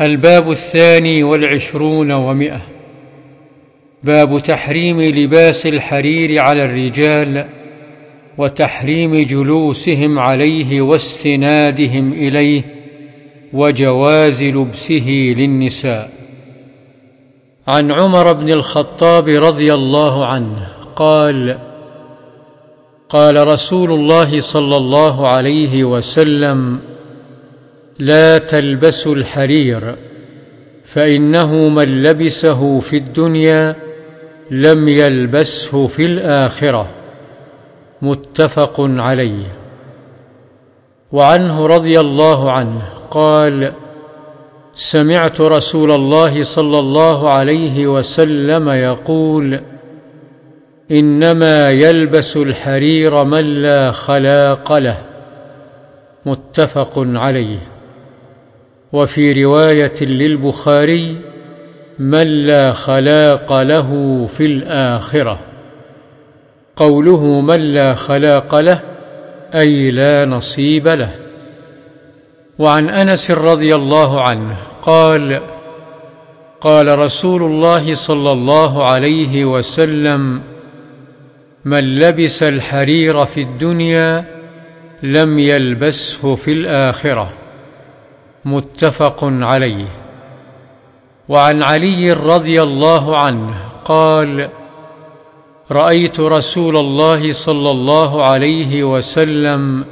الباب الثاني والعشرون ومئة. باب تحريم لباس الحرير على الرجال وتحريم جلوسهم عليه واستنادهم إليه وجواز لبسه للنساء. عن عمر بن الخطاب رضي الله عنه قال قال رسول الله صلى الله عليه وسلم لا تلبسوا الحرير فإنه من لبسه في الدنيا لم يلبسه في الآخرة. متفق عليه. وعنه رضي الله عنه قال سمعت رسول الله صلى الله عليه وسلم يقول إنما يلبس الحرير من لا خلاق له. متفق عليه. وفي رواية للبخاري من لا خلاق له في الآخرة قوله من لا خلاق له أي لا نصيب له وعن أنس رضي الله عنه قال قال رسول الله صلى الله عليه وسلم من لبس الحرير في الدنيا لم يلبسه في الآخرة متفق عليه. وعن علي رضي الله عنه قال رأيت رسول الله صلى الله عليه وسلم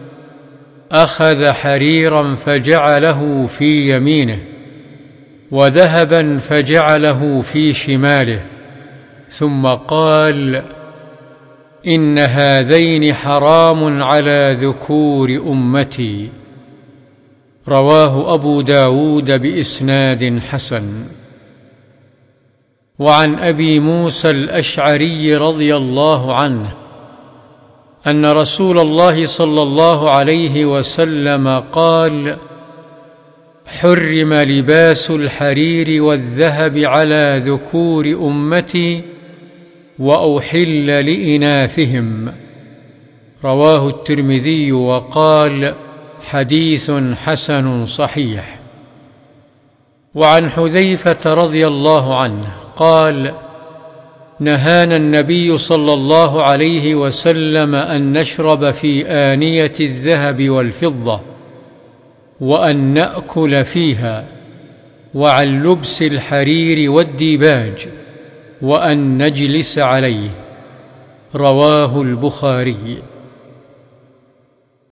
أخذ حريرا فجعله في يمينه وذهبا فجعله في شماله ثم قال إن هذين حرام على ذكور أمتي. رواه أبو داود بإسناد حسن. وعن أبي موسى الأشعري رضي الله عنه أن رسول الله صلى الله عليه وسلم قال حرم لباس الحرير والذهب على ذكور أمتي وأحل لإناثهم رواه الترمذي وقال حديث حسن صحيح. وعن حذيفة رضي الله عنه قال نهانا النبي صلى الله عليه وسلم أن نشرب في آنية الذهب والفضة وأن نأكل فيها وعن لبس الحرير والديباج وأن نجلس عليه. رواه البخاري.